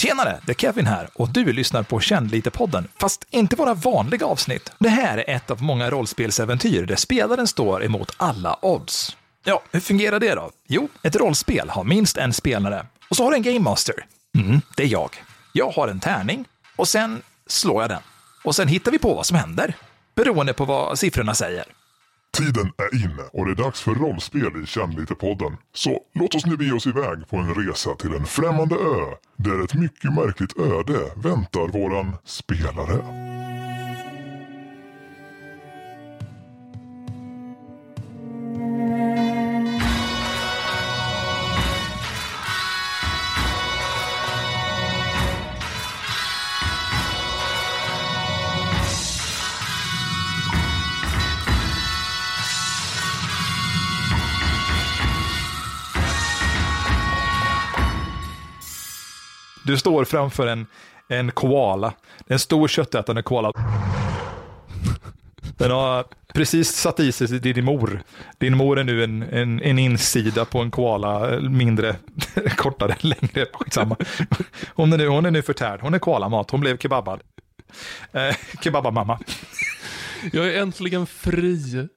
Tjenare, det är Kevin här och du lyssnar på Känn lite-podden, fast inte våra vanliga avsnitt. Det här är ett av många rollspelsäventyr där spelaren står emot alla odds. Ja, hur fungerar det då? Jo, ett rollspel har minst en spelare och så har du en Game Master. Mm, det är jag. Jag har en tärning och sen slår jag den. Och sen hittar vi på vad som händer, beroende på vad siffrorna säger. Tiden är inne och det är dags för rollspel i Känn lite-podden. Så låt oss nu bege oss iväg på en resa till en främmande ö där ett mycket märkligt öde väntar våran spelare. Du står framför en, en koala. En stor köttätande koala. Den har precis satt i sig din mor. Din mor är nu en, en, en insida på en koala, mindre, kortare, längre, skitsamma. Hon är nu, hon är nu förtärd, hon är koalamat, hon blev kebabad. Eh, kebabamamma. Jag är äntligen fri.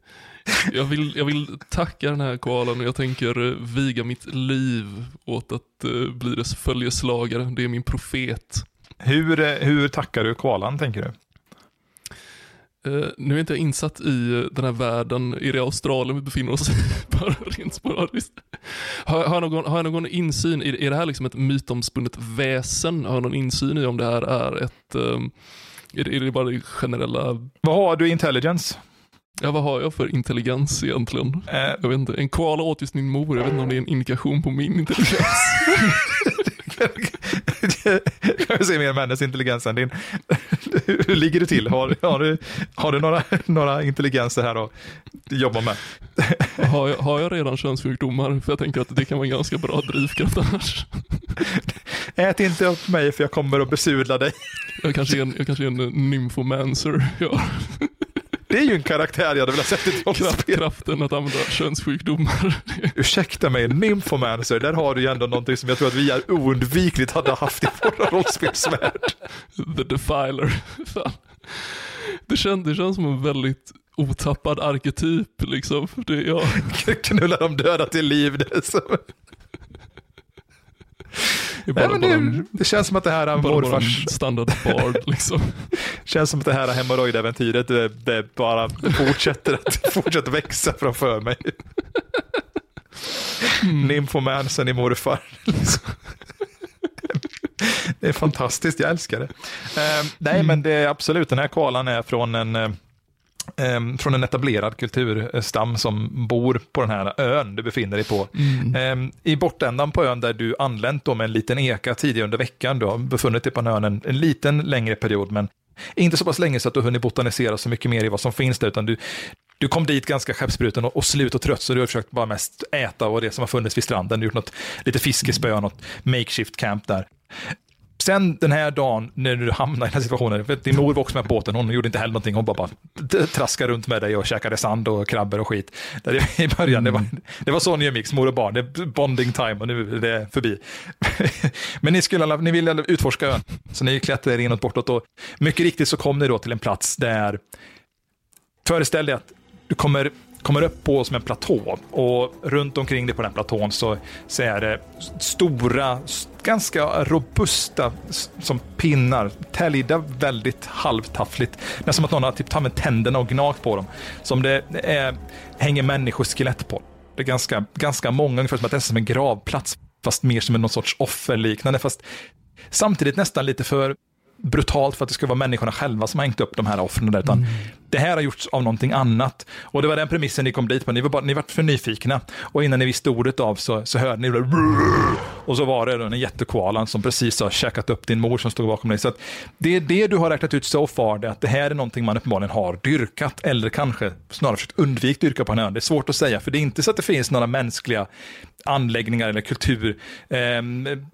Jag vill, jag vill tacka den här koalan och jag tänker eh, viga mitt liv åt att uh, bli dess följeslagare. Det är min profet. Hur, eh, hur tackar du koalan, tänker du? Uh, nu är inte jag insatt i den här världen, är det Australien vi befinner oss i? Bara rent sporadiskt. Har, har, jag någon, har jag någon insyn, i, är det här liksom ett mytomspunnet väsen? Har jag någon insyn i om det här är ett, um, är, det, är det bara det generella? Vad har du i intelligence? Ja, vad har jag för intelligens egentligen? Eh, Jag vet inte, en koala åt just min mor, jag vet inte om det är en indikation på min intelligens. jag vill se mer om hennes intelligens än din. Hur ligger det till? Har, har du, har du några, några intelligenser här att jobba med? har, jag, har jag redan könssjukdomar? För jag tänker att det kan vara en ganska bra drivkraft annars. Ät inte upp mig för jag kommer att besudla dig. Jag kanske är en, jag kanske är en nymphomancer. Ja. Det är ju en karaktär jag hade velat sett i rollspel. kraften att använda könssjukdomar. Ursäkta mig, nymphomancer, där har du ju ändå någonting som jag tror att vi är oundvikligt hade haft i våra rollspelsvärld. The Defiler. Fan. Det, känns, det känns som en väldigt otappad arketyp liksom. Det, ja. Knulla de döda till liv. Det, är så. Nej, men det, det känns som att det här är bara, morfars en standard bard liksom. Känns som att det här hemorrojdäventyret det, det bara fortsätter att fortsätter växa framför mig. Nymphomansen i morfar. Det är fantastiskt, jag älskar det. Eh, nej, men det är absolut, den här koalan är från en, eh, från en etablerad kulturstam som bor på den här ön du befinner dig på. Eh, I bortändan på ön där du anlänt då med en liten eka tidigare under veckan, du har befunnit dig på den ön en, en liten längre period, men inte så pass länge så att du hunnit botanisera så mycket mer i vad som finns där, utan du, du kom dit ganska skeppsbruten och, och slut och trött, så du har försökt bara mest äta och det som har funnits vid stranden. Du har gjort något, lite fiskespö, något makeshift camp där. Sen den här dagen när du hamnar i den här situationen, för din mor var också med på båten, hon gjorde inte heller någonting, hon bara, bara traskade runt med dig och käkade sand och krabbor och skit. Där I början, det, var, det var så ni umgicks, mor och barn, det är bonding time och nu är det förbi. Men ni, skulle, alla- ni ville utforska ön, så ni klättrade inåt bortåt och mycket riktigt så kom ni då till en plats där, föreställ dig att du kommer, kommer upp på som en platå och runt omkring dig på den platån så, så är det stora, ganska robusta som pinnar, täljda väldigt halvtaffligt. Nästan som att någon har typ tagit med tänderna och gnagt på dem. Som det är, hänger människoskelett på. Det är ganska, ganska många, ungefär som att det är som en gravplats, fast mer som en någon sorts offerliknande. Fast samtidigt nästan lite för brutalt för att det ska vara människorna själva som har hängt upp de här offren där, utan mm det här har gjorts av någonting annat. Och det var den premissen ni kom dit på, ni var, bara, ni var för nyfikna. Och innan ni visste ordet av så, så hörde ni det och så var det den jättekoalan som precis har käkat upp din mor som stod bakom dig. Så att det är det du har räknat ut so far, det att det här är någonting man uppenbarligen har dyrkat, eller kanske snarare försökt undvika dyrka på en ö. Det är svårt att säga, för det är inte så att det finns några mänskliga anläggningar eller kultur eh,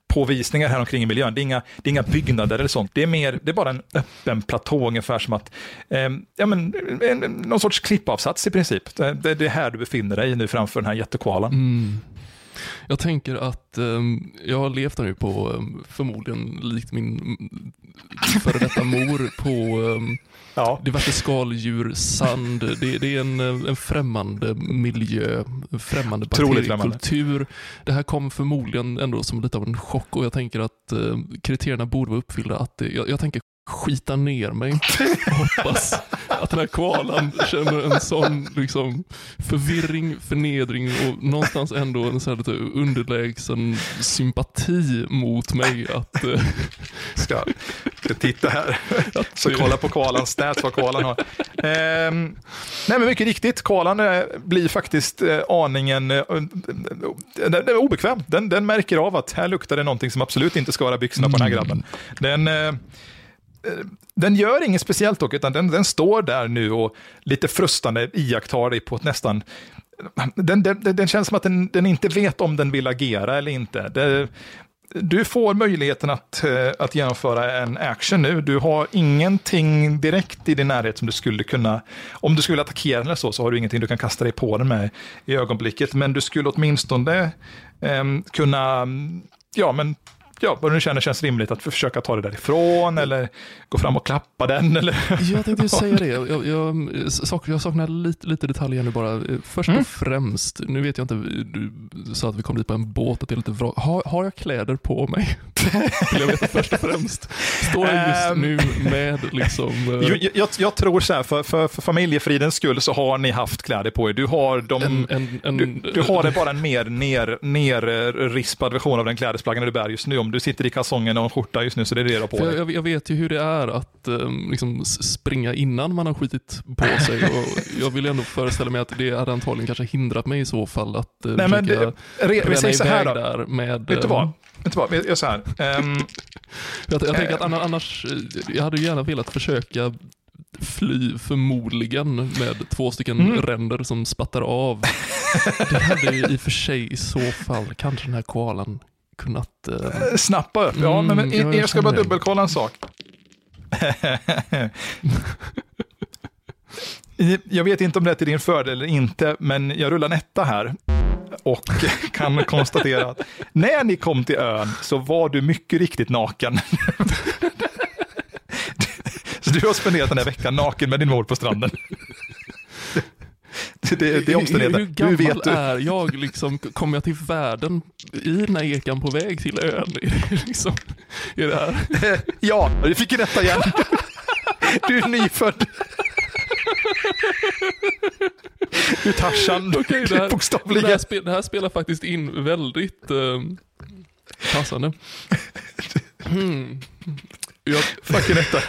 påvisningar här omkring i miljön. Det är, inga, det är inga byggnader eller sånt. Det är mer, det är bara en öppen platå ungefär som att, eh, ja men, en, en, någon sorts klippavsats i princip. Det, det, det är här du befinner dig nu framför den här jättekoalan. Jag tänker att um, jag har levt här nu på um, förmodligen likt min mm, före detta mor på um, Ja. diverse skaldjur, sand. Det, det är en, en främmande miljö, en främmande bakteriekultur. Det här kom förmodligen ändå som lite av en chock och jag tänker att uh, kriterierna borde vara uppfyllda. Att det, jag, jag tänker skita ner mig hoppas att den här koalan känner en sån liksom, förvirring, förnedring och någonstans ändå en sån här underlägsen sympati mot mig. Att, eh, Ska, ska titta här. Så kolla på koalans stats, vad koalan har. Ehm, nej men mycket riktigt, koalan eh, blir faktiskt eh, aningen eh, den, den är obekväm. Den, den märker av att här luktar det någonting som absolut inte ska vara byxorna på den här grabben. Den, eh, Eh, den gör inget speciellt dock, utan den, den står där nu och lite frustande iakttar dig på ett nästan... Den, den, den känns som att den, den inte vet om den vill agera eller inte. Det, du får möjligheten att, eh, att genomföra en action nu. Du har ingenting direkt i din närhet som du skulle kunna... Om du skulle attackera den eller så, så har du ingenting du kan kasta dig på den med i ögonblicket. Men du skulle åtminstone eh, kunna... Ja, men ja, vad du känner känns rimligt att försöka ta det därifrån eller gå fram och klappa den. Eller... Jag tänkte säga det. Jag, jag, jag saknar lite, lite detaljer nu bara. Först Mm. och främst, nu vet jag inte, du sa att vi kom dit på en båt, att det är lite vrak. Har, har jag kläder på mig? Jag veta först och främst. Står jag just Ehm. nu med liksom... eh, Jag, jag, jag tror så här, för, för, för familjefridens skull så har ni haft kläder på er. Du har, dem, en, en, en, du, du har det bara en mer ner, nerrispad version av den klädesplaggen du bär just nu. Om du sitter i kalsongen och en skjorta just nu så det är det du har på dig. jag, jag vet ju hur det är att um, liksom springa innan man har skitit på sig. Och jag vill ändå föreställa mig att det hade antagligen kanske hindrat mig i så fall att uh, Nej, men försöka det- Re, vi säger så här då. där med... Vet du ehm, vad? Vet du vad? Jag så här. Ehm, Jag, jag tänker att anna- annars, eh, jag hade gärna velat försöka fly förmodligen med två stycken Mm. ränder som spattar av. Det hade ju i och för sig i så fall kanske den här koalan kunnat... eh, snappa upp. Ja, Mm, men, men ja, jag jag ska bara dubbelkolla en sak. jag vet inte om det är till din fördel eller inte, men jag rullar en etta här och kan konstatera att när ni kom till ön så var du mycket riktigt naken. Så du har spenderat den här veckan naken med din mor på stranden. Det, det, det är omständigheter. Hur gammal vet du. är jag? Liksom, kommer jag till världen i den här ekan på väg till ön? Är det, liksom, är det här? Ja, du fick ju detta igen. Du är nyfödd. Du är Tarzan, Okej, det, här, det, bokstavligen. här spel, det här spelar faktiskt in väldigt eh, passande. Hmm. Jag, Fucking detta.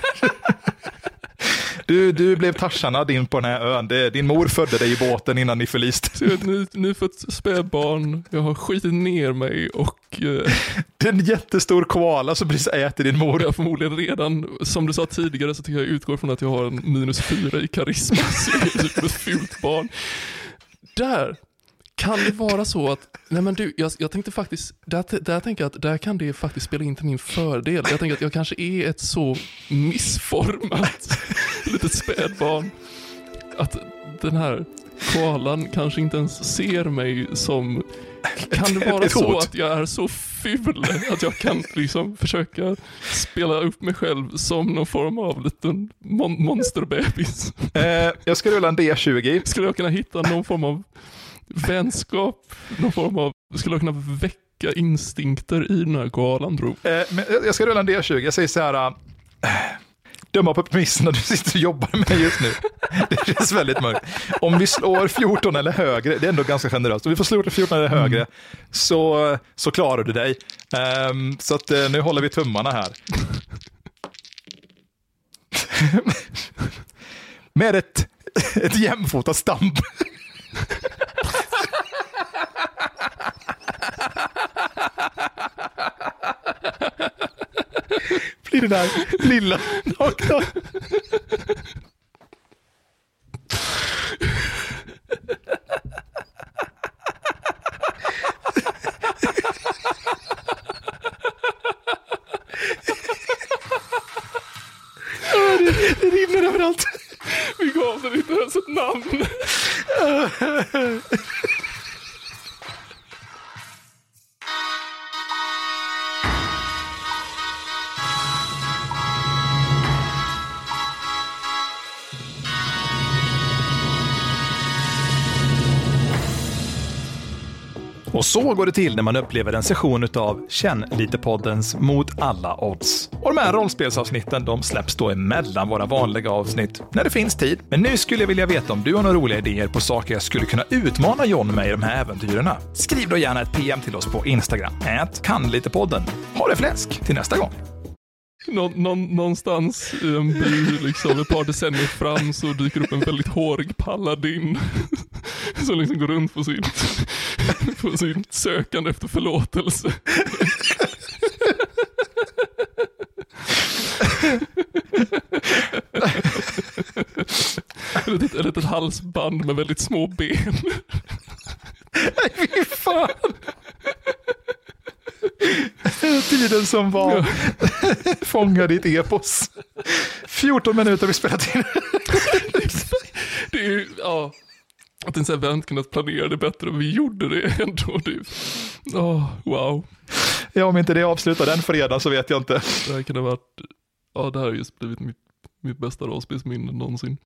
Du, du blev Tarzanad in på den här ön. Din mor födde dig i båten innan ni förliste. ny, nyfött spädbarn, jag har skitit ner mig och eh, Det är en jättestor koala som precis äter din mor. jag förmodligen redan, som du sa tidigare, så tycker jag utgår från att jag har en minus fyra i karisma, så jag är typ ett fult barn. Där kan det vara så att, nej men du, jag, jag tänkte faktiskt, där, där tänker jag att där kan det faktiskt spela in till min fördel. Jag tänker att jag kanske är ett så missformat litet spädbarn att den här koalan kanske inte ens ser mig som, kan det vara så att jag är så ful att jag kan liksom försöka spela upp mig själv som någon form av liten mon- monsterbebis? Eh, jag ska rulla en D20. Skulle jag kunna hitta någon form av vänskap, någon form av, skulle jag kunna väcka instinkter i den här koalan tro? Eh, jag ska rulla en D20. Jag säger så här. Äh, döma på premisserna du sitter och jobbar med just nu. Det känns väldigt mörkt. Om vi slår 14 eller högre, det är ändå ganska generöst. Om vi får slå 14 eller högre så, så klarar du dig. Ehm, så att, eh, nu håller vi tummarna här. Med ett, ett jämfotat stamp. Blir det där lilla nakna. Och så går det till när man upplever en session utav Känn lite-poddens Mot alla odds. Och de här rollspelsavsnitten de släpps då emellan våra vanliga avsnitt, när det finns tid. Men nu skulle jag vilja veta om du har några roliga idéer på saker jag skulle kunna utmana John med i de här äventyren. Skriv då gärna ett PM till oss på Instagram, ät kannlitepodden. Ha det fläsk till nästa gång! Nå, nå, någonstans i en by, liksom ett par decennier fram, så dyker upp en väldigt hårig paladin. Som liksom går runt på sin, på sin sökande efter förlåtelse. Ett litet, ett litet halsband med väldigt små ben. Nej, fy fan! Tiden som var fångad i ett epos. 14 minuter vi spelat in. Det är ju, ja. Att inte vi hade kunnat planera det bättre, men vi gjorde det ändå. Det, oh, wow. Ja, om inte det avslutar den fredag så vet jag inte. Det här kunde ha varit, ja det här har just blivit mitt, mitt bästa rollspelsminne någonsin.